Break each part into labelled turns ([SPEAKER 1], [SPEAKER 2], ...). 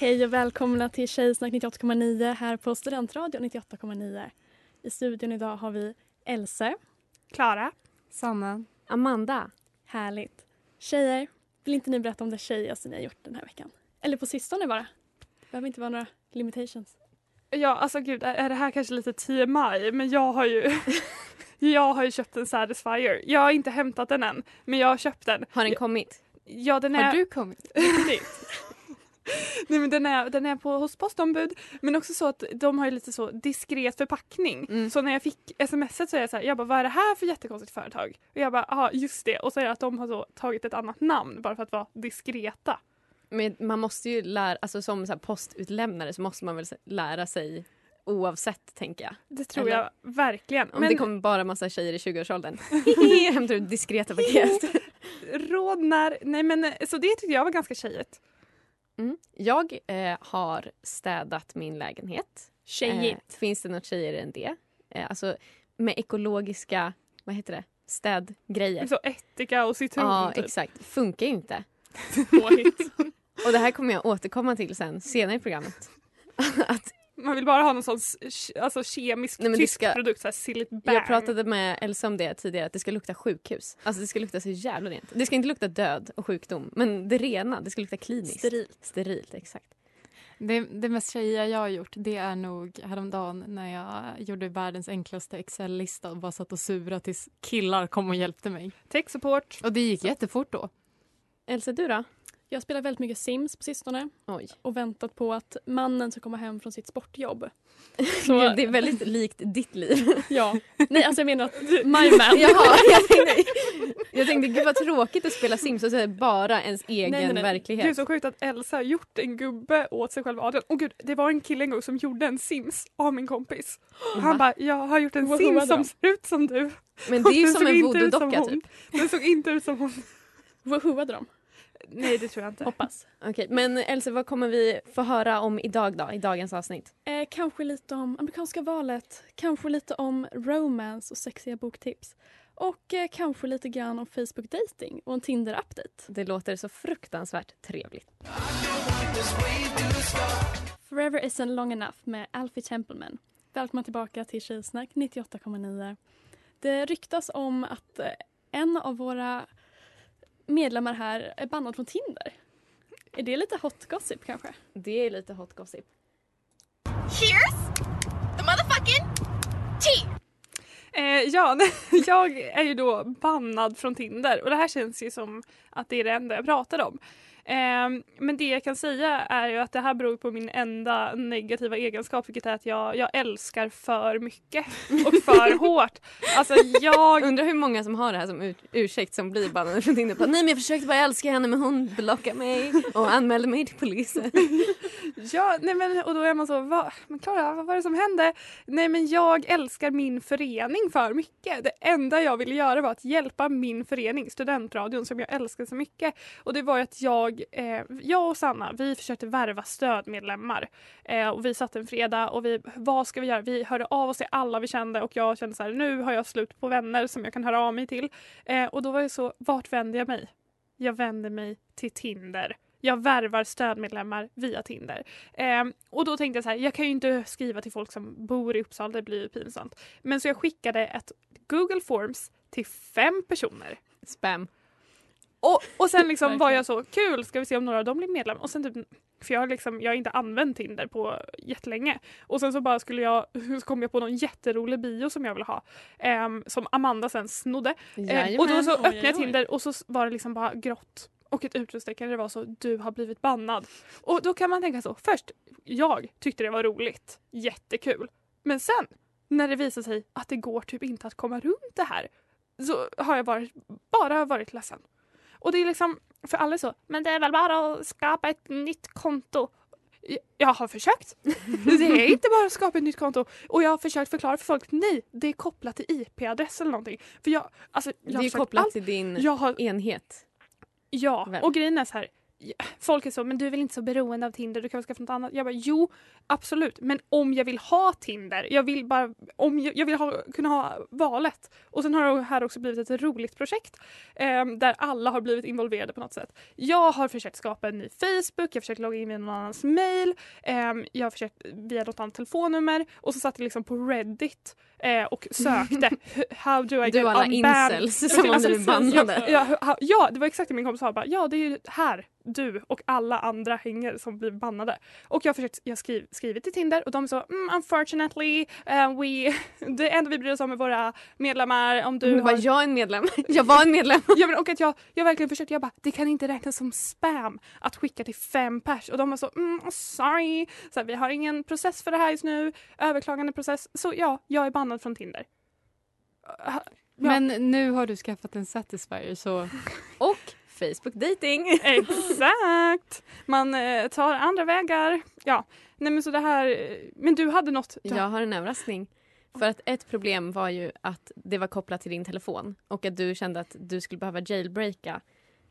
[SPEAKER 1] Hej och välkomna till Tjejsnack 98,9 här på Studentradion 98,9. I studion idag har vi Else,
[SPEAKER 2] Klara.
[SPEAKER 3] Sanna. Amanda.
[SPEAKER 1] Härligt. Tjejer, vill inte ni berätta om det tjejigaste ni har gjort den här veckan? Eller på sistone bara. Det behöver inte vara några limitations.
[SPEAKER 2] Ja, alltså gud, är det här kanske lite TMI? Men jag har ju jag har ju köpt en Satisfyer. Jag har inte hämtat den än, men jag har köpt den.
[SPEAKER 3] Har den kommit?
[SPEAKER 2] Ja, den är...
[SPEAKER 3] Har du kommit?
[SPEAKER 2] Nej men den är, den är på, hos postombud men också så att de har ju lite så diskret förpackning.
[SPEAKER 3] Mm.
[SPEAKER 2] Så när jag fick smset så är jag så här, jag bara vad är det här för jättekonstigt företag? Och jag bara, ja just det. Och så är det att de har så tagit ett annat namn bara för att vara diskreta.
[SPEAKER 3] Men man måste ju lära, alltså som så postutlämnare så måste man väl lära sig oavsett tänker jag.
[SPEAKER 2] Det tror
[SPEAKER 3] Eller?
[SPEAKER 2] jag verkligen.
[SPEAKER 3] Om
[SPEAKER 2] men
[SPEAKER 3] det kommer bara massa tjejer i 20-årsåldern. Hämtar ut diskreta paket.
[SPEAKER 2] råd när, nej men så det tyckte jag var ganska tjejigt.
[SPEAKER 3] Mm. Jag eh, har städat min lägenhet.
[SPEAKER 1] Tjejigt.
[SPEAKER 3] Eh, finns det något tjejigare än det? Eh, alltså med ekologiska, vad heter det, städgrejer.
[SPEAKER 2] Så ättika och citron.
[SPEAKER 3] Ja,
[SPEAKER 2] typ.
[SPEAKER 3] exakt. Funkar ju inte. Och det här kommer jag återkomma till sen, senare i programmet. att
[SPEAKER 2] Man vill bara ha någon sån alltså, kemisk
[SPEAKER 3] Nej,
[SPEAKER 2] tysk
[SPEAKER 3] ska-
[SPEAKER 2] produkt, såhär silligt bang.
[SPEAKER 3] jag pratade med Elsa om det tidigare, att det ska lukta sjukhus. Alltså det ska lukta så jävla rent. Det ska inte lukta död och sjukdom, men det rena, det ska lukta kliniskt.
[SPEAKER 1] Sterilt.
[SPEAKER 3] Sterilt, exakt.
[SPEAKER 4] Det, det mest tjejiga jag har gjort det är nog häromdagen när jag gjorde världens enklaste Excel-lista och bara satt och surade tills killar kom och hjälpte mig.
[SPEAKER 2] Tech support.
[SPEAKER 4] Och det gick jättefort då.
[SPEAKER 3] Elsa, du då?
[SPEAKER 1] Jag spelar väldigt mycket Sims på sistone
[SPEAKER 3] Oj.
[SPEAKER 1] och väntat på att mannen ska komma hem från sitt sportjobb.
[SPEAKER 3] Så... Det är väldigt likt ditt liv.
[SPEAKER 1] Ja. Nej, alltså jag menar att my man.
[SPEAKER 3] Jaha, jag tänkte, jag tänkte gud vad tråkigt att spela Sims och så är det bara ens egen
[SPEAKER 1] nej, nej.
[SPEAKER 3] verklighet.
[SPEAKER 2] Gud så sjukt att Elsa har gjort en gubbe åt sig själv Adrian. Och gud, det var en kille en gång som gjorde en Sims av min kompis. Och han bara, jag har gjort en
[SPEAKER 1] Vad
[SPEAKER 2] Sims som ser ut som du.
[SPEAKER 3] Men det är ju som en
[SPEAKER 2] inte ut som
[SPEAKER 3] voodoo-docka
[SPEAKER 2] hon.
[SPEAKER 3] typ.
[SPEAKER 2] Den såg inte ut som hon.
[SPEAKER 1] Woohooade de?
[SPEAKER 2] Nej det tror jag inte.
[SPEAKER 1] Hoppas.
[SPEAKER 3] Okej, men Elsa vad kommer vi få höra om idag då, i dagens avsnitt?
[SPEAKER 1] Eh, kanske lite om amerikanska valet, kanske lite om romance och sexiga boktips. Och eh, kanske lite grann om Facebook dating och en Tinder-update.
[SPEAKER 3] Det låter så fruktansvärt trevligt.
[SPEAKER 1] Forever isn't long enough med Alfie Templeman. Välkomna tillbaka till Tjejsnack 98,9. Det ryktas om att eh, en av våra medlemmar här är bannad från Tinder. Är det lite hot gossip kanske?
[SPEAKER 3] Det är lite hot gossip.
[SPEAKER 5] Here's the motherfucking tea.
[SPEAKER 2] Eh, ja, jag är ju då bannad från Tinder och det här känns ju som att det är det enda jag pratar om. Eh, men det jag kan säga är ju att det här beror på min enda negativa egenskap vilket är att jag, jag älskar för mycket och för hårt. Alltså jag...
[SPEAKER 3] Undrar hur många som har det här som ur- ursäkt som blir bannade från Tinder. Bara, Nej men jag försökte bara älska henne men hon blockade mig och anmälde mig till polisen.
[SPEAKER 2] Ja, nej men, och då är man så, vad, men Klara, vad var det som hände? Nej men jag älskar min förening för mycket. Det enda jag ville göra var att hjälpa min förening, studentradion, som jag älskar så mycket. Och det var ju att jag, eh, jag och Sanna, vi försökte värva stödmedlemmar. Eh, och vi satt en fredag och vi, vad ska vi göra? Vi hörde av oss till alla vi kände och jag kände så här, nu har jag slut på vänner som jag kan höra av mig till. Eh, och då var det så, vart vänder jag mig? Jag vänder mig till Tinder. Jag värvar stödmedlemmar via Tinder. Eh, och då tänkte jag så här, jag kan ju inte skriva till folk som bor i Uppsala, det blir ju pinsamt. Men så jag skickade ett Google Forms till fem personer.
[SPEAKER 3] Spam.
[SPEAKER 2] Och, och sen liksom var jag så, kul, ska vi se om några av dem blir medlem? Och sen typ, för jag har, liksom, jag har inte använt Tinder på jättelänge. Och sen så bara skulle jag, så kom jag på någon jätterolig bio som jag ville ha. ehm, som Amanda sen snodde. Eh, och då så öppnade jag. Tinder och så var det liksom bara grått. Och ett utropstecken, det var så du har blivit bannad. Och då kan man tänka så, först, jag tyckte det var roligt, jättekul. Men sen, när det visar sig att det går typ inte att komma runt det här, så har jag varit, bara varit ledsen. Och det är liksom, för alla är så, men det är väl bara att skapa ett nytt konto. Jag- har försökt. Det är inte bara att skapa ett nytt konto. Och jag har försökt förklara för folk, nej, det är kopplat till IP-adress eller någonting. För jag, alltså, jag
[SPEAKER 3] Det är kopplat
[SPEAKER 2] allt.
[SPEAKER 3] till din
[SPEAKER 2] Jag har
[SPEAKER 3] enhet.
[SPEAKER 2] Ja,
[SPEAKER 3] Väl?
[SPEAKER 2] och grejen är så här. Folk är så, men du är väl inte så beroende av Tinder, du kan väl skaffa något annat? Jag bara, jo, absolut. Men om jag vill ha Tinder, jag vill bara, om jag, jag vill ha, kunna ha valet. Och sen har det här också blivit ett roligt projekt eh, där alla har blivit involverade på något sätt. Jag har försökt skapa en ny Facebook, jag har försökt logga in via någon annans mail, eh, jag har försökt via något annat telefonnummer och så satt jag liksom på Reddit eh, och sökte how do I
[SPEAKER 3] Du
[SPEAKER 2] get
[SPEAKER 3] och alla incels som om du är bannade.
[SPEAKER 2] Ja, ja, ja, det var exakt det min kompis sa. Bara, ja, det är ju här du och alla andra hänger som blir bannade. Och jag har försökt, jag skriv, skrivit till Tinder och de sa mm, unfortunately, uh, we, det enda vi bryr oss om är våra medlemmar. Om du
[SPEAKER 3] bara,
[SPEAKER 2] har...
[SPEAKER 3] jag är en medlem. Jag var en medlem.
[SPEAKER 2] Ja, men, och att jag, jag verkligen försökte, jag bara, det kan inte räknas som spam att skicka till fem pers. Och de var så, mm, sorry, så här, vi har ingen process för det här just nu, överklagande process. Så ja, jag är bannad från Tinder. Uh, ja.
[SPEAKER 4] Men nu har du skaffat en Satisfyer så
[SPEAKER 3] Och Facebook dating.
[SPEAKER 2] Exakt! Man eh, tar andra vägar. Ja, nej men så det här. Men du hade något. Du,
[SPEAKER 3] Jag har en överraskning. För att ett problem var ju att det var kopplat till din telefon och att du kände att du skulle behöva jailbreaka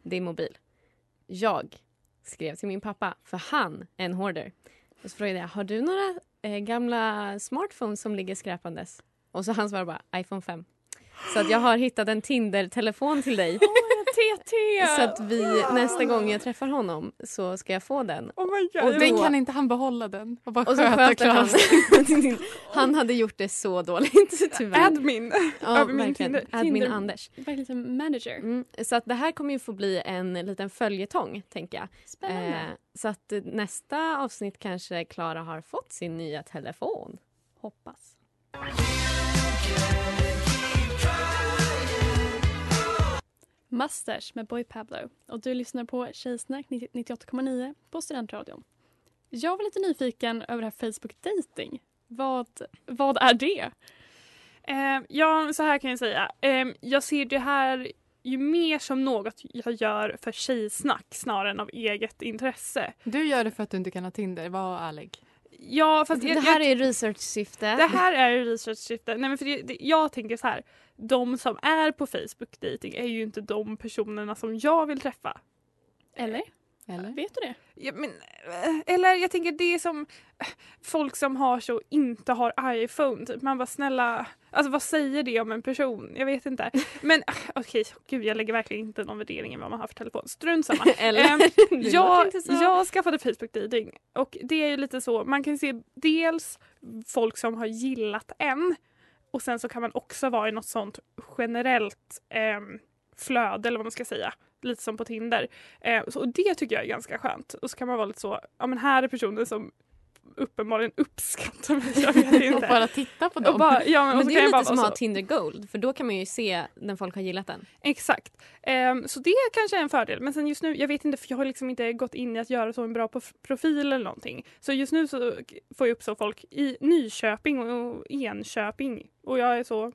[SPEAKER 3] din mobil. Jag skrev till min pappa, för han är en hoarder. Och så frågade jag, har du några eh, gamla smartphones som ligger skräpandes? Och så han svarade bara, iPhone 5. Så att jag har hittat en Tinder-telefon till dig.
[SPEAKER 2] TT!
[SPEAKER 3] Så att vi nästa gång jag träffar honom så ska jag få den.
[SPEAKER 2] Oh my God.
[SPEAKER 3] Och då-
[SPEAKER 4] kan inte han behålla den och bara
[SPEAKER 3] Och så
[SPEAKER 4] sköta
[SPEAKER 3] han. Han hade gjort det så dåligt tyvärr.
[SPEAKER 2] Admin.
[SPEAKER 3] Ja,
[SPEAKER 2] över min. Tinder-
[SPEAKER 3] Admin
[SPEAKER 2] Tinder-
[SPEAKER 3] Anders.
[SPEAKER 1] Verkligen som manager.
[SPEAKER 3] Mm, så att det här kommer ju få bli en liten följetong, tänker jag.
[SPEAKER 1] Spännande.
[SPEAKER 3] Eh, så att nästa avsnitt kanske Klara har fått sin nya telefon.
[SPEAKER 1] Hoppas. Masters med Boy Pablo och du lyssnar på Tjejsnack 90 98,9 på Studentradion. Jag var lite nyfiken över det här Facebook dating. Vad, vad är det?
[SPEAKER 2] Eh, ja, så här kan jag säga. Eh, jag ser det här ju mer som något jag gör för tjejsnack snarare än av eget intresse.
[SPEAKER 4] Du gör det för att du inte kan ha Tinder, var ärlig.
[SPEAKER 2] Ja, fast jag,
[SPEAKER 3] det här är research-syfte.
[SPEAKER 2] Det här är research-syfte. Nej, men för det, det, jag tänker så här. De som är på Facebook dating är ju inte de personerna som jag vill träffa.
[SPEAKER 1] Eller?
[SPEAKER 4] Eller?
[SPEAKER 1] Vet du det?
[SPEAKER 2] Ja, men, eh, eller jag tänker det är som eh, folk som har så inte har iPhone. Typ. Man bara snälla, alltså vad säger det om en person? Jag vet inte. Men eh, okej, gud jag lägger verkligen inte någon värdering i vad man har för telefon. Strunt samma.
[SPEAKER 3] Eller?
[SPEAKER 2] Ehm,
[SPEAKER 3] Det låter
[SPEAKER 2] jag, jag skaffade Facebook dating och det är ju lite så, man kan se dels folk som har gillat en och sen så kan man också vara i något sånt generellt eh, flöde eller vad man ska säga. Lite som på Tinder. Eh, så, och det tycker jag är ganska skönt. Och så kan man vara lite så, ja men här är personen som uppenbarligen uppskattar mig. Jag vet
[SPEAKER 4] Och
[SPEAKER 2] inte.
[SPEAKER 4] bara titta på
[SPEAKER 2] Och
[SPEAKER 4] dem.
[SPEAKER 2] bara, ja, men, och
[SPEAKER 3] Men det är lite som att ha. Tinder Gold för då kan man ju se när folk har gillat den.
[SPEAKER 2] Exakt. Ehm, så det kanske är en fördel. Men sen just nu, jag vet inte för jag har liksom inte gått in i att göra så en bra prof- profil eller någonting. Så just nu så får jag upp så folk i Nyköping och Enköping och jag är så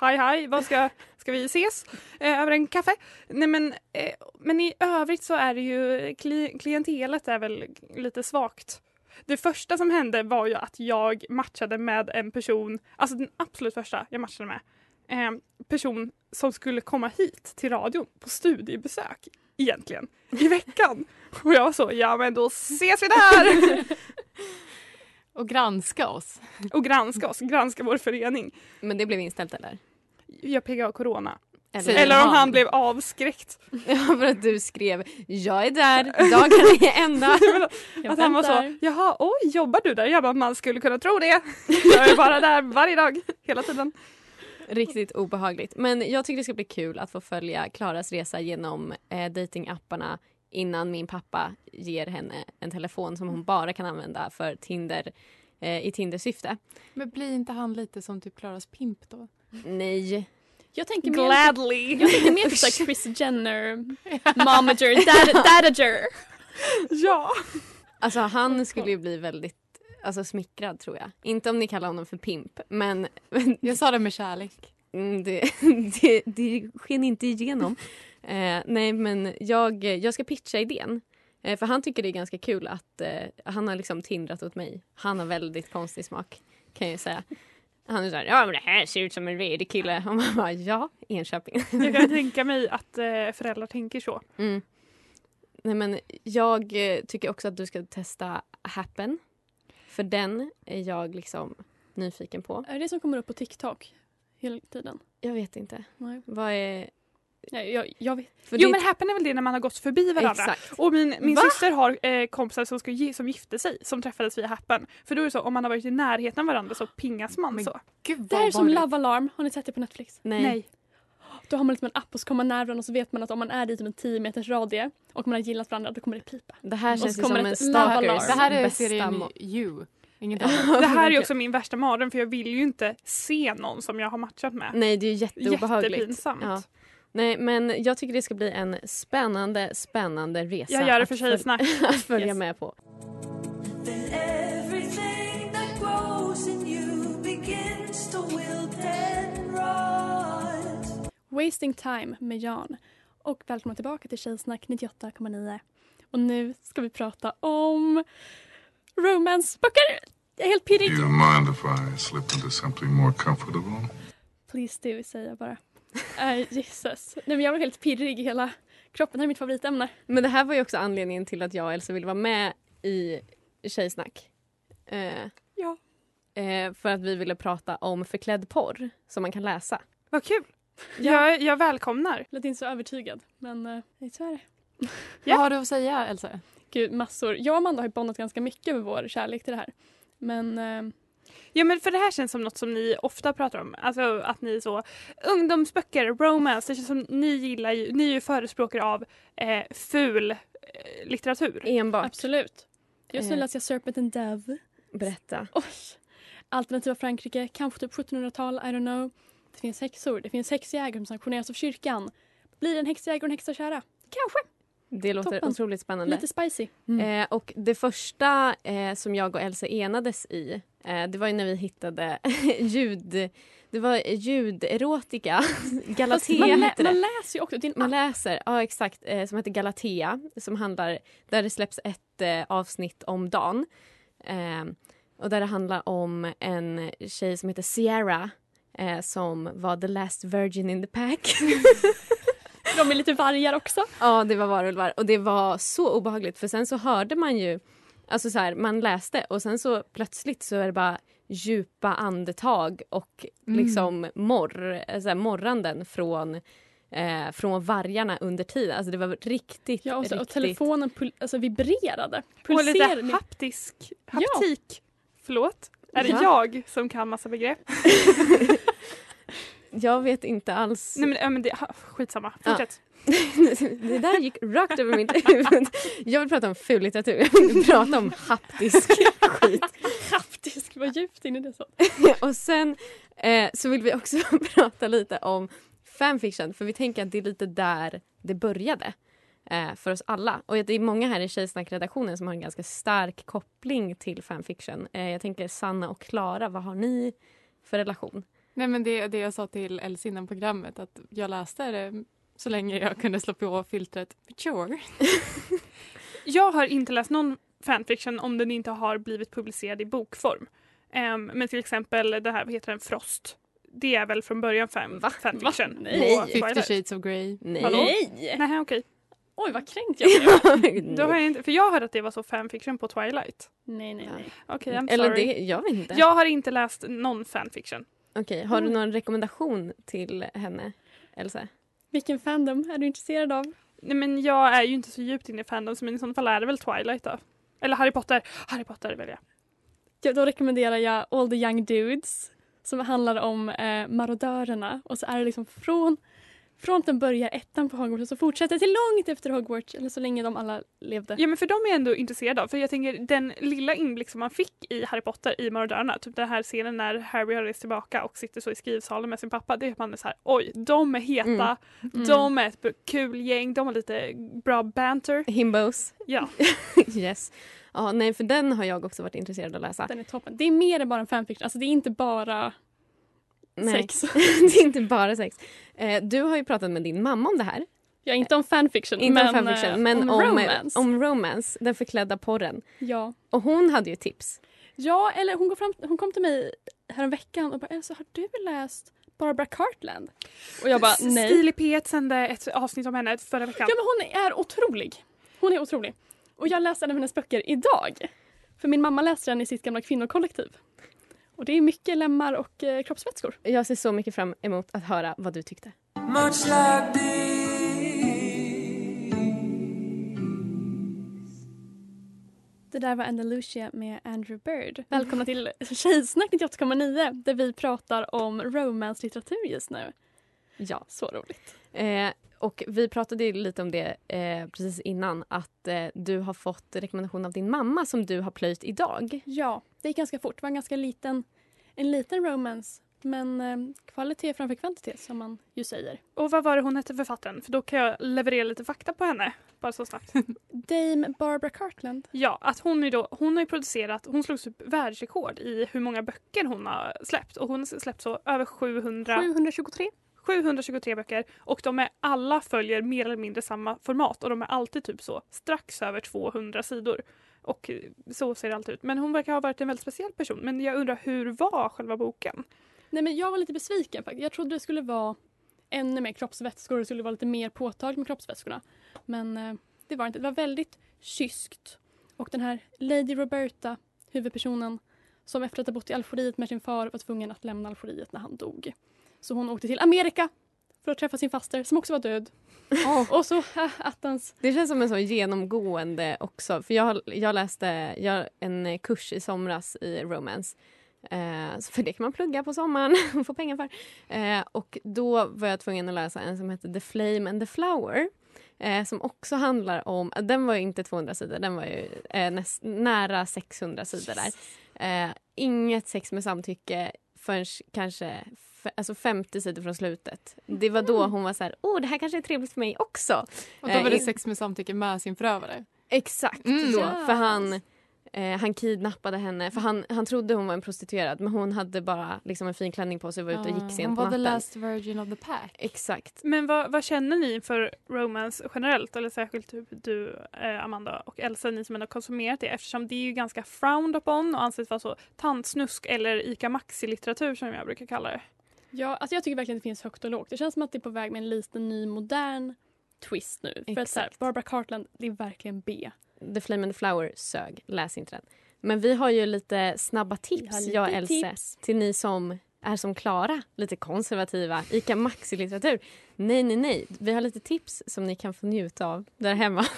[SPEAKER 2] Hej hej, vad ska, ska vi ses eh, över en kaffe? Nej men, eh, men i övrigt så är det ju kli, klientelet är väl lite svagt. Det första som hände var ju att jag matchade med en person, alltså den absolut första jag matchade med, eh, person som skulle komma hit till radion på studiebesök egentligen i veckan. Och jag var så, ja men då ses vi där!
[SPEAKER 4] Och granska oss.
[SPEAKER 2] Och granska oss, granska vår förening.
[SPEAKER 3] Men det blev inställt eller?
[SPEAKER 2] Jag PGA corona.
[SPEAKER 3] Eller,
[SPEAKER 2] Eller om han blev avskräckt.
[SPEAKER 3] Ja, för att du skrev jag är där, dagarna är ända.
[SPEAKER 1] Jag
[SPEAKER 2] Att han var så, jaha oj jobbar du där? Jag bara, man skulle kunna tro det. Jag är bara där varje dag, hela tiden.
[SPEAKER 3] Riktigt obehagligt. Men jag tycker det ska bli kul att få följa Klaras resa genom eh, datingapparna innan min pappa ger henne en telefon som hon bara kan använda för Tinder eh, i Tinder-syfte.
[SPEAKER 4] Men blir inte han lite som typ Klaras pimp då?
[SPEAKER 3] Nej.
[SPEAKER 1] Jag tänker mer,
[SPEAKER 2] Gladly.
[SPEAKER 1] jag tänker mer på så här Chris Jenner, momager, dad, dadager.
[SPEAKER 2] Ja.
[SPEAKER 3] Alltså han skulle ju bli väldigt alltså, smickrad tror jag. Inte om ni kallar honom för pimp men
[SPEAKER 4] Jag sa det med kärlek.
[SPEAKER 3] Mm, det, det, det sken inte igenom. Eh, nej, men jag, jag ska pitcha idén. Eh, för han tycker det är ganska kul att eh, han har liksom tindrat åt mig. Han har väldigt konstig smak kan jag säga. Han såhär, ja men det här ser ut som en redig kille. Och man bara, ja, Enköping.
[SPEAKER 2] Jag kan tänka mig att eh, föräldrar tänker så.
[SPEAKER 3] Mm. Nej, men jag eh, tycker också att du ska testa Happen. För den är jag liksom nyfiken på.
[SPEAKER 1] Är det det som kommer upp på TikTok hela tiden?
[SPEAKER 3] Jag vet inte.
[SPEAKER 1] Nej.
[SPEAKER 3] Vad är...
[SPEAKER 1] Nej, jag, jag vet.
[SPEAKER 3] För
[SPEAKER 2] Jo
[SPEAKER 3] det-
[SPEAKER 2] men happen är väl det när man har gått förbi varandra.
[SPEAKER 3] Exakt.
[SPEAKER 2] Och min, min
[SPEAKER 3] Va?
[SPEAKER 2] syster har eh, kompisar som, ska, som gifte sig som träffades via happen. För då är det så om man har varit i närheten av varandra så pingas man
[SPEAKER 4] Men
[SPEAKER 2] så.
[SPEAKER 4] Gud
[SPEAKER 1] Det här är som
[SPEAKER 4] vanligt.
[SPEAKER 1] Love Alarm. Har ni sett det på Netflix?
[SPEAKER 3] Nej.
[SPEAKER 1] Då har man liksom en app och så kommer man nära varandra och så vet man att om man är i typ en 10 meters radie och man har gillat varandra då kommer det pipa.
[SPEAKER 3] Det här känns som en stalkers
[SPEAKER 1] alarm.
[SPEAKER 4] Det här är serien You. Inget annat.
[SPEAKER 2] Det här är också min värsta mardröm för jag vill ju inte se någon som jag har matchat med.
[SPEAKER 3] Nej, det är ju jätteobehagligt.
[SPEAKER 2] Jättepinsamt.
[SPEAKER 3] Ja. Nej, men jag tycker det ska bli en spännande, spännande resa.
[SPEAKER 2] Jag gör det för Tjejsnack.
[SPEAKER 3] att följa
[SPEAKER 1] Yes.
[SPEAKER 3] med på.
[SPEAKER 6] Everything that grows in you begins to wilt and rot.
[SPEAKER 1] Wasting time med Jan. Och välkomna tillbaka till Tjejsnack 98,9. Och nu ska vi prata om romanceböcker. Jag är helt pirrig.
[SPEAKER 7] You don't mind if I slip into something more comfortable?
[SPEAKER 1] Please do, säger jag bara. Uh, Jesus. Nej, men jag var helt pirrig i hela kroppen. Det här är mitt favoritämne.
[SPEAKER 3] Men det här var ju också anledningen till att jag och Elsa ville vara med i Tjejsnack. Eh,
[SPEAKER 2] Ja.
[SPEAKER 3] eh, för att vi ville prata om förklädd porr som man kan läsa.
[SPEAKER 2] Vad kul! Jag, jag välkomnar.
[SPEAKER 1] Lät inte så övertygad, men uh, så är det.
[SPEAKER 4] Vad har du att säga Elsa?
[SPEAKER 1] Gud, massor. Jag och Amanda har ju bondat ganska mycket över vår kärlek till det här. Men eh,
[SPEAKER 2] Ja men för det här känns som något som ni ofta pratar om. Alltså att ni är så ungdomsböcker, romance, det känns som ni gillar ju, ni är ju förespråkare av eh, ful eh, litteratur.
[SPEAKER 3] Enbart.
[SPEAKER 1] absolut. Just nu
[SPEAKER 3] Eh.
[SPEAKER 1] läser jag Serpent and Dove.
[SPEAKER 3] Berätta.
[SPEAKER 1] Oj. Alternativa Frankrike, kanske typ 1700-tal, I don't know. Det finns häxor, det finns häxjägare som sanktioneras av kyrkan. Blir en häxjägare och en häxakärra? Kanske.
[SPEAKER 3] Det låter
[SPEAKER 1] Toppen.
[SPEAKER 3] otroligt spännande.
[SPEAKER 1] Lite spicy.
[SPEAKER 3] Eh, och det första eh, som jag och Elsa enades i eh, det var ju när vi hittade ljud... Det var ljuderotika. Galatea
[SPEAKER 1] man, lä- man läser ju också. En
[SPEAKER 3] Man läser, ja exakt, eh, som heter Galatea. Som handlar, där det släpps ett eh, avsnitt om dagen. Eh, och där det handlar om en tjej som heter Sierra. Eh, som var the last virgin in the pack.
[SPEAKER 1] De är lite vargar också.
[SPEAKER 3] Ja, det var varulvar. Och det var så obehagligt för sen så hörde man ju, alltså så här, man läste och sen så plötsligt så är det bara djupa andetag och
[SPEAKER 4] Mm.
[SPEAKER 3] liksom morr, eh, så här, morranden från, eh, från vargarna under tiden. Alltså det var riktigt,
[SPEAKER 1] Ja, och, så, och
[SPEAKER 3] riktigt...
[SPEAKER 1] telefonen pul- alltså vibrerade.
[SPEAKER 2] Och lite
[SPEAKER 1] Pulserade.
[SPEAKER 2] haptisk, haptik. Förlåt? Är det
[SPEAKER 3] Ja.
[SPEAKER 2] jag som kan massa begrepp?
[SPEAKER 3] Jag vet inte alls.
[SPEAKER 2] Nej men, ja, men det, skitsamma,
[SPEAKER 3] Ja.
[SPEAKER 2] fortsätt.
[SPEAKER 3] det där gick rakt över mitt huvud. Jag vill prata om ful litteratur. Jag vill prata om haptisk skit.
[SPEAKER 1] Haptisk, vad djupt in i det så.
[SPEAKER 3] och sen eh, så vill vi också prata lite om fanfiction för vi tänker att det är lite där det började eh, för oss alla. Och det är många här i Tjejsnack-redaktionen som har en ganska stark koppling till fanfiction. Eh, jag tänker Sanna och Klara, vad har ni för relation?
[SPEAKER 4] Nej men det, det jag sa till Elsa innan programmet att jag läste det så länge jag kunde slå på filtret mature.
[SPEAKER 2] Jag har inte läst någon fanfiction om den inte har blivit publicerad i bokform. Ehm, men till exempel det här, vad heter den, Frost. Det är väl från början fan, fanfiction.
[SPEAKER 1] Va? Nej.
[SPEAKER 4] Fifty
[SPEAKER 2] Twilight.
[SPEAKER 4] shades of Grey.
[SPEAKER 3] Nej.
[SPEAKER 2] Hallå?
[SPEAKER 1] Nej!
[SPEAKER 2] Nej, okej.
[SPEAKER 1] Oj, vad kränkt jag blev.
[SPEAKER 2] Har jag inte, för jag hörde att det var så fanfiction på Twilight.
[SPEAKER 1] nej, nej, nej.
[SPEAKER 2] Okej, I'm
[SPEAKER 3] Eller
[SPEAKER 2] sorry.
[SPEAKER 3] det, jag vet inte.
[SPEAKER 2] Jag har inte läst någon fanfiction.
[SPEAKER 3] Okej, har
[SPEAKER 2] Mm.
[SPEAKER 3] du någon rekommendation till henne, Elsa?
[SPEAKER 1] Vilken fandom är du intresserad av?
[SPEAKER 2] Nej, men jag är ju inte så djupt inne i fandoms men i sådana fall är det väl Twilight då. Eller Harry Potter. Harry Potter väljer jag.
[SPEAKER 1] Ja, då rekommenderar jag All the young dudes som handlar om eh, marodörerna och så är det liksom från den börjar ettan på Hogwarts och så fortsätter till långt efter Hogwarts eller så länge de alla levde.
[SPEAKER 2] Ja men för de är jag ändå intresserad av. För jag tänker den lilla inblick som man fick i Harry Potter i Marodörerna, typ den här scenen när Harry har rest tillbaka och sitter så i skrivsalen med sin pappa. Det är att man är så här, oj, de är heta,
[SPEAKER 3] Mm.
[SPEAKER 2] de är ett kul gäng, de har lite bra banter.
[SPEAKER 3] Himbos.
[SPEAKER 2] Ja.
[SPEAKER 3] yes. Ja, nej, för den har jag också varit intresserad av att läsa.
[SPEAKER 1] Den är toppen. Det är mer än bara en fanfiction, alltså det är inte bara
[SPEAKER 3] Nej.
[SPEAKER 1] sex.
[SPEAKER 3] det är inte bara sex. Eh, du har ju pratat med din mamma om det här.
[SPEAKER 1] Ja, inte om fanfiction,
[SPEAKER 3] Inte
[SPEAKER 1] men,
[SPEAKER 3] om fanfiction,
[SPEAKER 1] eh,
[SPEAKER 3] men
[SPEAKER 1] om,
[SPEAKER 3] om,
[SPEAKER 1] romance.
[SPEAKER 3] om romance, den förklädda porren.
[SPEAKER 1] Ja.
[SPEAKER 3] Och hon hade ju tips.
[SPEAKER 1] ja, eller hon kom, fram, hon kom till mig häromveckan och bara Elsa, har du läst Barbara Cartland? Och jag bara nej.
[SPEAKER 2] Stil i P1 sände ett avsnitt om henne förra veckan.
[SPEAKER 1] Ja men hon är otrolig. Hon är otrolig. Och jag läste en av hennes böcker idag. För min mamma läste den i sitt gamla kvinnokollektiv. Och det är mycket lemmar och eh, kroppsvätskor.
[SPEAKER 3] Jag ser så mycket fram emot att höra vad du tyckte.
[SPEAKER 6] Much like this.
[SPEAKER 1] Det där var Andalusia med Andrew Bird. Välkomna till Tjejsnack 98,9 där vi pratar om romance-litteratur just nu.
[SPEAKER 3] Ja.
[SPEAKER 1] Så roligt.
[SPEAKER 3] Eh, och vi pratade ju lite om det eh, precis innan att eh, du har fått rekommendation av din mamma som du har plöjt idag.
[SPEAKER 1] Ja, det gick ganska fort. Det var en ganska liten, en liten romance. Men eh, kvalitet framför kvantitet som man ju säger.
[SPEAKER 2] Och vad var det hon hette författaren? För då kan jag leverera lite fakta på henne. Bara så snabbt.
[SPEAKER 1] Dame Barbara Cartland.
[SPEAKER 2] Ja, att hon, är då, hon har ju producerat, hon slog upp världsrekord i hur många böcker hon har släppt. Och hon har släppt så över 700,
[SPEAKER 1] 723.
[SPEAKER 2] 723 böcker och de är alla följer mer eller mindre samma format och de är alltid typ så strax över 200 sidor. Och så ser det alltid ut. Men hon verkar ha varit en väldigt speciell person. Men jag undrar hur var själva boken?
[SPEAKER 1] Nej men jag var lite besviken faktiskt. Jag trodde det skulle vara ännu mer kroppsvätskor. Det skulle vara lite mer påtagligt med kroppsvätskorna. Men eh, det var det inte. Det var väldigt kyskt. Och den här Lady Roberta, huvudpersonen, som efter att ha bott i Algeriet med sin far var tvungen att lämna Algeriet när han dog. Så hon åkte till Amerika för att träffa sin faster som också var död. Och så äh, attans.
[SPEAKER 3] Det känns som en så genomgående också. För jag, jag läste jag, en kurs i somras i romance. Eh, för det kan man plugga på sommaren och få pengar för. Eh, och då var jag tvungen att läsa en som heter The Flame and the Flower. Eh, som också handlar om, den var ju inte 200 sidor, den var ju eh, näst, nära 600 sidor där. Eh, inget sex med samtycke förrän kanske alltså 50 sidor från slutet. Det var då hon var så här, åh det här kanske är trevligt för mig också.
[SPEAKER 4] Och då var det
[SPEAKER 3] Eh,
[SPEAKER 4] sex med samtycke med sin förövare.
[SPEAKER 3] Exakt
[SPEAKER 4] Mm.
[SPEAKER 3] då,
[SPEAKER 1] Yes.
[SPEAKER 3] för han, eh, han kidnappade henne. För han, han trodde hon var en prostituerad men hon hade bara liksom en fin klänning på sig och var ute och
[SPEAKER 4] Ah,
[SPEAKER 3] gick sent
[SPEAKER 4] Hon
[SPEAKER 3] på
[SPEAKER 4] var the
[SPEAKER 3] natten.
[SPEAKER 4] last virgin of the pack.
[SPEAKER 3] Exakt.
[SPEAKER 2] Men vad, vad känner ni för romance generellt? Eller särskilt typ du, eh, Amanda och Elsa, ni som ändå konsumerat det eftersom det är ju ganska frowned upon och anses vara så tantsnusk eller ICA Maxi-litteratur som jag brukar kalla det.
[SPEAKER 1] Ja, alltså jag tycker verkligen att det finns högt och lågt. Det känns som att det är på väg med en liten ny modern twist nu. För att så här. Barbara Cartland, det är verkligen B.
[SPEAKER 3] The Flame and the Flower sög. Läs inte den. Men vi har ju lite snabba tips,
[SPEAKER 1] lite
[SPEAKER 3] jag och Else,
[SPEAKER 1] tips.
[SPEAKER 3] till ni som är som Klara, lite konservativa, ICA Maxi-litteratur. Nej, nej, nej. Vi har lite tips som ni kan få njuta av där hemma.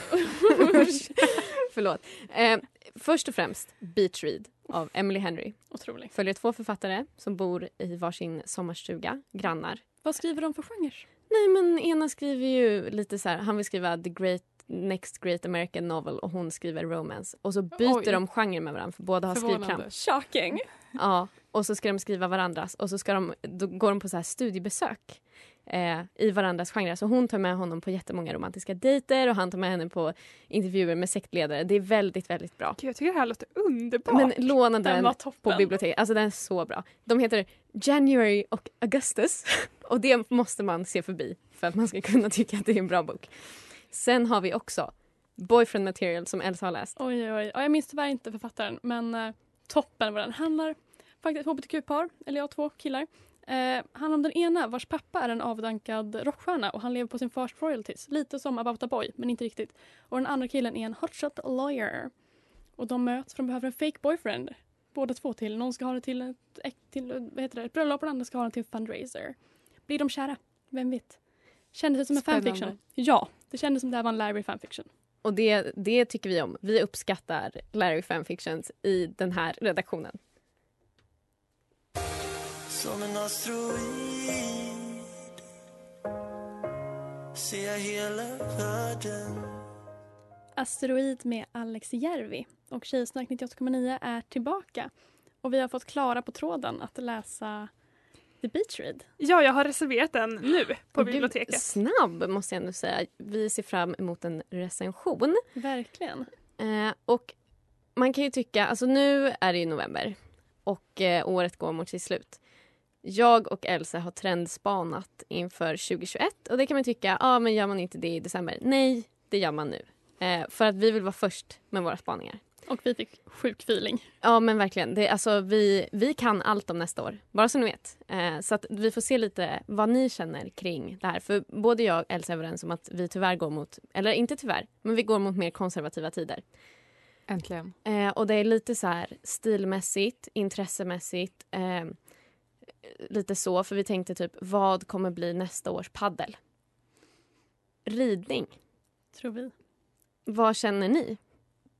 [SPEAKER 3] Förlåt. Eh, först och främst Beach Read av Emily Henry.
[SPEAKER 1] Otroligt.
[SPEAKER 3] Följer två författare som bor i varsin sommarstuga, grannar.
[SPEAKER 1] Vad skriver de för genre?
[SPEAKER 3] Nej men ena skriver ju lite så här, han vill skriva the great next great American novel och hon skriver romance. Och så byter
[SPEAKER 4] Oj.
[SPEAKER 3] de genre med varandra för båda har skrivkramp.
[SPEAKER 1] Shocking!
[SPEAKER 3] Ja, och så ska de skriva varandras och så ska de, då går de på så här studiebesök eh, i varandras genrer. Så hon tar med honom på jättemånga romantiska dejter och han tar med henne på intervjuer med sektledare. Det är väldigt, väldigt bra.
[SPEAKER 2] Gud, jag tycker det här låter underbart.
[SPEAKER 3] Men låna
[SPEAKER 1] Den
[SPEAKER 3] den på biblioteket. Alltså den är så bra. De heter January och Augustus. Och det måste man se förbi för att man ska kunna tycka att det är en bra bok. Sen har vi också Boyfriend material som Elsa har läst.
[SPEAKER 1] Oj, oj, oj. Ja, jag minns tyvärr inte författaren, men eh, toppen vad den handlar. Faktiskt hbtq-par, eller ja, två killar. Eh, handlar om den ena vars pappa är en avdankad rockstjärna och han lever på sin fars royalties. Lite som About a Boy, men inte riktigt. Och den andra killen är en hotshot lawyer. Och de möts för de behöver en fake boyfriend. Båda två till. Någon ska ha det till ett, till, vad heter det, ett bröllop och den andra ska ha det till en fundraiser. Blir de kära? Vem vet? Kändes det som en
[SPEAKER 4] Spännande.
[SPEAKER 1] fanfiction? Ja, det kändes som det här var en Larry fanfiction.
[SPEAKER 3] Och det, det tycker vi om. Vi uppskattar Larry fanfictions i den här redaktionen.
[SPEAKER 6] Som en asteroid ser jag hela världen
[SPEAKER 1] Asteroid med Alex Järvi. Och Tjejsnack 98,9 är tillbaka. Och vi har fått Klara på tråden att läsa The Beach Read.
[SPEAKER 2] Ja, jag har reserverat den nu på
[SPEAKER 3] Och du,
[SPEAKER 2] biblioteket.
[SPEAKER 3] Snabb måste jag ändå säga. Vi ser fram emot en recension.
[SPEAKER 1] Verkligen.
[SPEAKER 3] Eh, och man kan ju tycka, alltså nu är det ju november och eh, året går mot sitt slut. Jag och Elsa har trendspanat inför 2021 och det kan man tycka, ah, men gör man inte det i december? Nej, det gör man nu. Eh, för att vi vill vara först med våra spaningar.
[SPEAKER 1] Och vi fick sjuk feeling.
[SPEAKER 3] Ja men verkligen. Det, alltså, vi, vi kan allt om nästa år. Bara så ni vet. Eh, så att vi får se lite vad ni känner kring det här. För både jag och Elsa är överens om att vi tyvärr går mot, eller inte tyvärr, men vi går mot mer konservativa tider.
[SPEAKER 4] Äntligen.
[SPEAKER 3] Eh, och det är lite så här stilmässigt, intressemässigt. Eh, lite så, för vi tänkte typ vad kommer bli nästa års paddel? Ridning.
[SPEAKER 1] Tror vi.
[SPEAKER 3] Vad känner ni?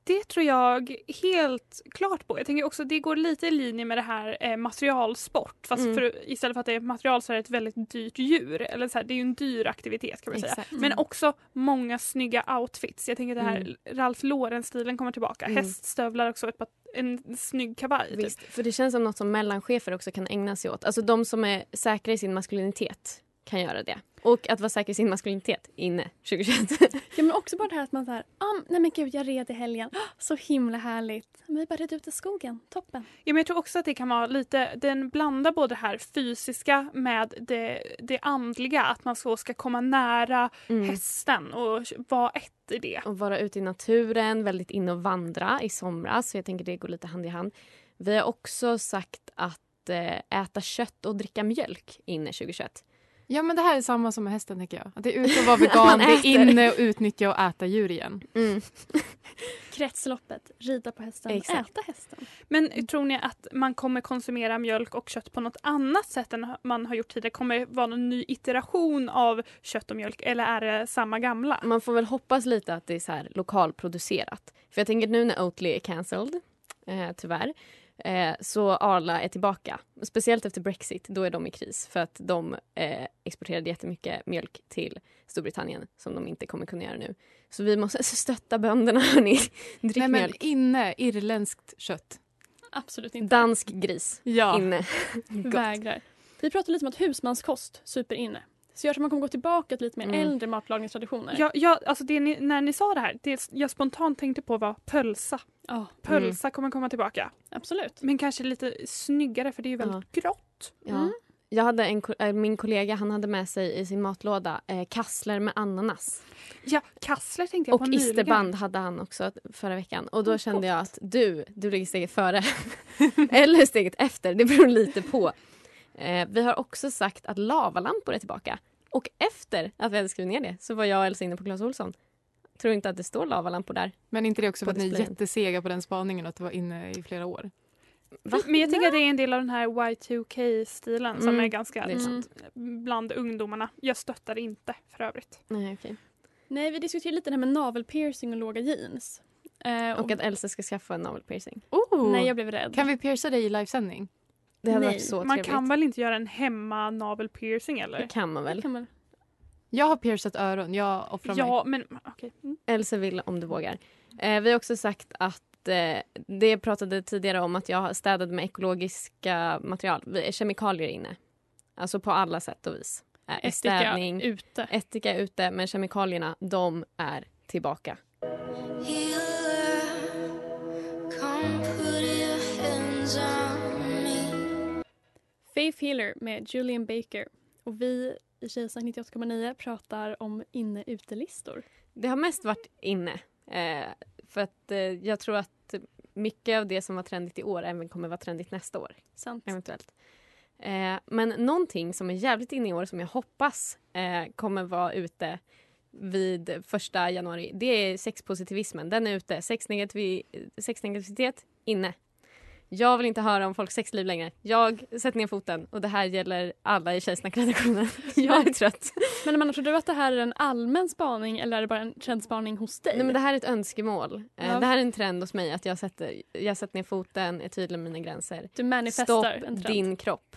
[SPEAKER 2] Det tror jag helt klart på. Jag tänker också det går lite i linje med det här eh, materialsport. Fast
[SPEAKER 3] Mm.
[SPEAKER 2] för, istället för att det är material så är det ett väldigt dyrt djur. Eller så här, det är ju en dyr aktivitet kan man säga. Men också många snygga outfits. Jag tänker det här
[SPEAKER 3] Mm.
[SPEAKER 2] Ralph Lauren-stilen kommer tillbaka.
[SPEAKER 3] Mm.
[SPEAKER 2] Häststövlar också, ett par, en snygg kavaj. Typ.
[SPEAKER 3] Visst, för det känns som något som mellanchefer också kan ägna sig åt. Alltså de som är säkra i sin maskulinitet kan göra det. Och att vara säker i sin maskulinitet inne 2021.
[SPEAKER 1] Ja men också bara det här att man såhär, ah, nej men gud jag red i helgen, Ah, så himla härligt. Men vi bara red ut i skogen, toppen.
[SPEAKER 2] Ja, men jag tror också att det kan vara lite, den blandar både det här fysiska med det, det andliga. Att man så ska komma nära
[SPEAKER 3] Mm.
[SPEAKER 2] hästen och vara ett i det.
[SPEAKER 3] Och vara ute i naturen, väldigt inne och vandra i somras. Så jag tänker det går lite hand i hand. Vi har också sagt att eh, äta kött och dricka mjölk inne 2021.
[SPEAKER 4] Ja men det här är samma som med hästen tänker jag. Att det är ute och vara vegan, det är inne och utnyttja och äta djur igen.
[SPEAKER 3] Mm.
[SPEAKER 1] Kretsloppet, rida på hästen,
[SPEAKER 3] Exakt.
[SPEAKER 1] äta hästen.
[SPEAKER 2] Men tror ni att man kommer konsumera mjölk och kött på något annat sätt än man har gjort tidigare? Kommer det vara någon ny iteration av kött och mjölk eller är det samma gamla?
[SPEAKER 3] Man får väl hoppas lite att det är så här lokalproducerat. För jag tänker nu när Oatly är cancelled, eh, tyvärr, eh, så Arla är tillbaka. Speciellt efter Brexit, då är de i kris för att de eh, exporterade jättemycket mjölk till Storbritannien som de inte kommer kunna göra nu. Så vi måste stötta bönderna, hörni. Drick
[SPEAKER 4] Nej men
[SPEAKER 3] mjölk.
[SPEAKER 4] inne, irländskt kött.
[SPEAKER 1] Absolut inte.
[SPEAKER 3] Dansk gris
[SPEAKER 4] Ja.
[SPEAKER 3] inne.
[SPEAKER 1] Vägrar. Vi pratade lite om att husmanskost, super inne. Så jag tror man kommer gå tillbaka till lite mer
[SPEAKER 3] Mm.
[SPEAKER 1] äldre matlagningstraditioner.
[SPEAKER 2] Ja, ja, alltså det ni, när ni sa det här, det jag spontant tänkte på var pölsa.
[SPEAKER 1] Ja,
[SPEAKER 2] Pölsa kommer komma tillbaka.
[SPEAKER 1] absolut.
[SPEAKER 2] Men kanske lite snyggare för det är ju väldigt grått.
[SPEAKER 3] Ja.
[SPEAKER 1] Mm.
[SPEAKER 3] Jag hade en, äh, min kollega han hade med sig i sin matlåda eh, kassler med ananas.
[SPEAKER 2] Ja, kassler tänkte jag på
[SPEAKER 3] Och isterband hade han också förra veckan. Och då
[SPEAKER 1] Oh,
[SPEAKER 3] kände
[SPEAKER 1] gott.
[SPEAKER 3] jag att du, du ligger steget före. Eller steget efter, det beror lite på. Eh, vi har också sagt att lavalampor är tillbaka. Och efter att vi hade skrivit ner det så var jag och Elsa inne på Clas Ohlson. Tror inte att det står lavalampor där.
[SPEAKER 4] Men inte det också för att ni är jättesega på den spaningen och att det var inne i flera år?
[SPEAKER 3] Va?
[SPEAKER 2] Men jag tänker att det är en del av den här Y2K-stilen som
[SPEAKER 3] Mm,
[SPEAKER 2] är ganska
[SPEAKER 3] det är sant.
[SPEAKER 2] bland ungdomarna. Jag stöttar det inte för övrigt.
[SPEAKER 3] Nej, okej.
[SPEAKER 1] Nej, vi diskuterade lite det här med navelpiercing och låga jeans. Eh,
[SPEAKER 3] Och att Elsa ska skaffa en navelpiercing.
[SPEAKER 4] Oh!
[SPEAKER 1] Nej, jag blev rädd.
[SPEAKER 4] Kan vi pierca dig i livesändning?
[SPEAKER 3] Det hade
[SPEAKER 1] Nej,
[SPEAKER 3] varit så
[SPEAKER 2] Man
[SPEAKER 3] trevligt.
[SPEAKER 2] kan väl inte göra en hemma navel piercing eller?
[SPEAKER 3] Det kan man väl.
[SPEAKER 1] Kan man...
[SPEAKER 4] Jag har piercat öron, jag offrar mig.
[SPEAKER 2] Ja, men okej. Mm.
[SPEAKER 3] Elsa vill om du vågar. Eh, vi har också sagt att eh, det pratade tidigare om att jag städade med ekologiska material. Vi- Kemikalier inne. Alltså på alla sätt och vis. Eh, städning,
[SPEAKER 1] ute.
[SPEAKER 3] ättika ute, men kemikalierna de är tillbaka.
[SPEAKER 1] Faith Healer med Julian Baker. Och vi i Tjejsnack 98,9 pratar om inne-utelistor.
[SPEAKER 3] Det har mest varit inne Eh, för att eh, jag tror att mycket av det som var trendigt i år även kommer vara trendigt nästa år.
[SPEAKER 1] Sant.
[SPEAKER 3] Eventuellt. Eh, men någonting som är jävligt inne i år som jag hoppas eh, kommer vara ute vid första januari, det är sexpositivismen. Den är ute. Sexnegativi- Sexnegativitet, inne. Jag vill inte höra om folks sexliv längre. Jag sätter ner foten och det här gäller alla i Tjejsnack-redaktionen. Jag är trött.
[SPEAKER 1] Men Amanda, tror du att det här är en allmän spaning eller är det bara en trendspaning hos dig?
[SPEAKER 3] Nej, men det här är ett önskemål. Eh,
[SPEAKER 1] Ja.
[SPEAKER 3] Det här är en trend hos mig. Att jag sätter, jag sätter ner foten, är tydlig med mina gränser.
[SPEAKER 1] Du manifestar
[SPEAKER 3] Stopp
[SPEAKER 1] en trend.
[SPEAKER 3] din kropp.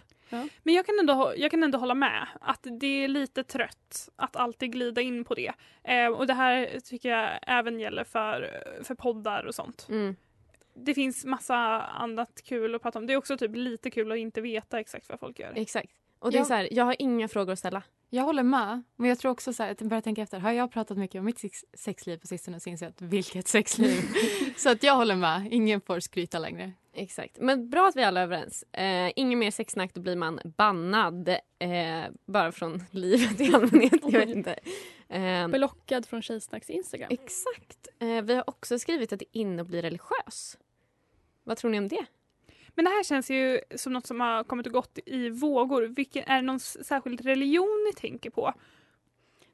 [SPEAKER 2] Men jag kan, ändå, jag kan ändå hålla med att det är lite trött att alltid glida in på det. Eh, och det här tycker jag även gäller för, för poddar och sånt.
[SPEAKER 3] Mm.
[SPEAKER 2] Det finns massa annat kul att prata om. Det är också typ lite kul att inte veta exakt vad folk gör.
[SPEAKER 3] Exakt. Och det är
[SPEAKER 4] Ja.
[SPEAKER 3] så här, jag har inga frågor att ställa.
[SPEAKER 4] Jag håller med. Men jag tror också så här, att jag börjar tänka efter. Har jag pratat mycket om mitt sex sexliv på sistone så inser jag att vilket sexliv. så att jag håller med. Ingen får skryta längre.
[SPEAKER 3] Exakt. Men bra att vi alla är överens. Eh, ingen mer sexsnack, då blir man bannad. Eh, bara från livet i allmänhet. Jag vet inte. Eh,
[SPEAKER 1] Blockad från Tjejsnacks Instagram.
[SPEAKER 3] exakt. Eh, vi har också skrivit att det är inne att bli religiös. Vad tror ni om det?
[SPEAKER 2] Men det här känns ju som något som har kommit och gått i vågor. Vilken, är det någon särskild religion ni tänker på?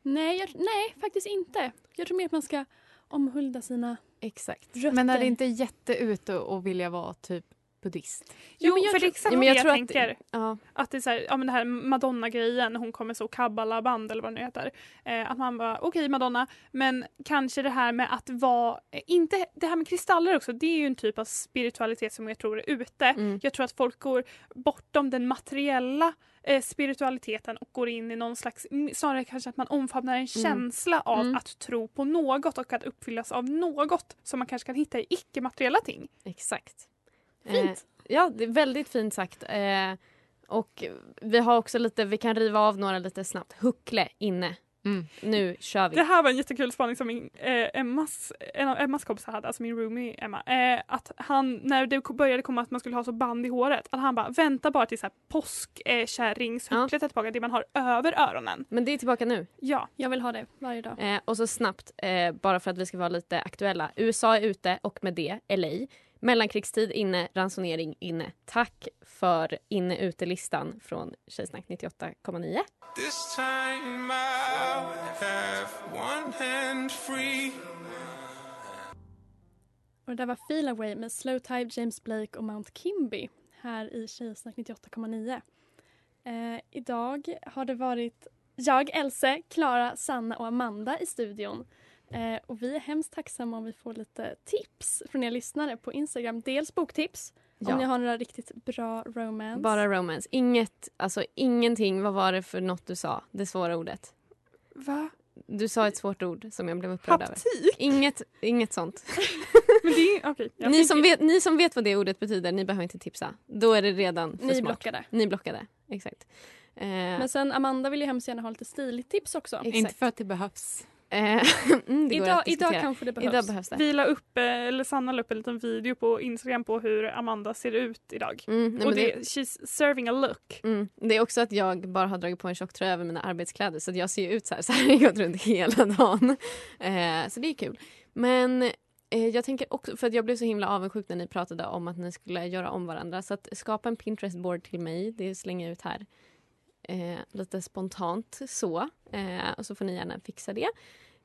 [SPEAKER 1] Nej, jag, nej, faktiskt inte. Jag tror mer att man ska omhulda sina
[SPEAKER 3] Exakt.
[SPEAKER 1] rötter.
[SPEAKER 4] Men är det inte jätteute att vilja vara typ buddhist?
[SPEAKER 2] Jo,
[SPEAKER 1] men jag
[SPEAKER 2] för det är exakt det
[SPEAKER 3] jag
[SPEAKER 2] jag
[SPEAKER 3] tror att-
[SPEAKER 2] tänker.
[SPEAKER 3] Ja.
[SPEAKER 2] Att det är så här, ja men det här Madonna-grejen, hon kommer så kabbalaband eller vad det nu heter. Eh, att man bara, okej Madonna, men kanske det här med att vara, eh, inte det här med kristaller också, det är ju en typ av spiritualitet som jag tror är ute.
[SPEAKER 3] Mm.
[SPEAKER 2] Jag tror att folk går bortom den materiella eh, spiritualiteten och går in i någon slags, snarare kanske att man omfamnar en känsla av
[SPEAKER 1] Mm.
[SPEAKER 2] att tro på något och att uppfyllas av något som man kanske kan hitta i icke-materiella ting.
[SPEAKER 3] Exakt.
[SPEAKER 1] Fint.
[SPEAKER 3] Eh, ja, det är väldigt fint sagt. Eh, och vi har också lite, vi kan riva av några lite snabbt. Huckle inne.
[SPEAKER 4] Mm.
[SPEAKER 3] Nu kör vi.
[SPEAKER 2] Det här var en jättekul spaning som min, eh, Emmas, en av Emmas kompisar hade, alltså min roomie Emma. Eh, att han, när det började komma att man skulle ha så band i håret, att han bara vänta bara till påskkärringshucklet är tillbaka, det man har över öronen.
[SPEAKER 3] Men det är tillbaka nu.
[SPEAKER 2] Ja.
[SPEAKER 1] Jag vill ha det varje dag.
[SPEAKER 3] Eh, och så snabbt, eh, bara för att vi ska vara lite aktuella. USA är ute och med det LA. Mellankrigstid inne, ransonering inne. Tack för inne-ute-listan från Tjejsnack 98,9.
[SPEAKER 6] This time I'll have one hand free.
[SPEAKER 1] Och det där var Feel Away med Slow Tide, James Blake och Mount Kimby här i Tjejsnack 98,9. Eh, idag har det varit jag, Else, Klara, Sanna och Amanda i studion. Eh, och vi är hemskt tacksamma om vi får lite tips från er lyssnare på Instagram. Dels boktips,
[SPEAKER 3] Ja.
[SPEAKER 1] om ni har några riktigt bra romance.
[SPEAKER 3] Bara romance. Inget, alltså ingenting. Vad var det för något du sa? Det svåra ordet.
[SPEAKER 2] Va?
[SPEAKER 3] Du sa ett svårt ord som jag blev upprörd över.
[SPEAKER 2] Haptik?
[SPEAKER 3] Inget, inget sånt.
[SPEAKER 2] Men det är jag
[SPEAKER 3] Ni som, vet, ni som vet vad det ordet betyder, ni behöver inte tipsa. Då är det redan för
[SPEAKER 1] Ni
[SPEAKER 3] smart.
[SPEAKER 1] blockade.
[SPEAKER 3] Ni blockade. Exakt. Eh,
[SPEAKER 1] Men sen Amanda vill ju hemskt gärna ha lite stiligt tips också.
[SPEAKER 3] Exakt.
[SPEAKER 4] Inte för att det behövs.
[SPEAKER 3] Eh, mm,
[SPEAKER 1] Idag, idag kanske det behövs.
[SPEAKER 3] Idag behövs det.
[SPEAKER 2] Vi la upp, eh, eller Sanna la upp en liten video på Instagram på hur Amanda ser ut idag.
[SPEAKER 3] Mm, nej,
[SPEAKER 2] och det,
[SPEAKER 3] det,
[SPEAKER 2] she's serving a look.
[SPEAKER 3] mm, det är också att jag bara har dragit på en tjocktröja över mina arbetskläder så att jag ser ut så här. Så här har jag gått runt hela dagen. Eh, så det är kul. Men eh, jag tänker också, för att jag blev så himla avundsjuk när ni pratade om att ni skulle göra om varandra. Så att skapa en Pinterest-board till mig, det slänger jag ut här. Eh, lite spontant så. Eh, och så får ni gärna fixa det.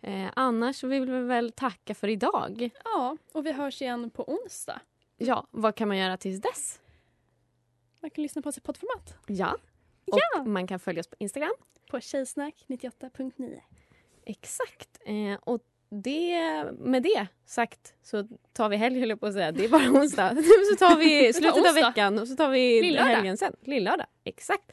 [SPEAKER 3] Eh, annars vill vi väl tacka för idag.
[SPEAKER 1] Ja, och vi hörs igen på onsdag.
[SPEAKER 3] Ja, vad kan man göra tills dess?
[SPEAKER 1] Man kan lyssna på oss i poddformat.
[SPEAKER 3] Ja. Och
[SPEAKER 1] Ja.
[SPEAKER 3] man kan följa oss på Instagram.
[SPEAKER 1] På tjejsnack 98.9.
[SPEAKER 3] Exakt. Eh, och det, med det sagt så tar vi helg höll jag på att säga. Det är bara onsdag. så tar vi slutet av veckan och så tar vi
[SPEAKER 1] Lillördag.
[SPEAKER 3] helgen sen. Lillördag. Exakt.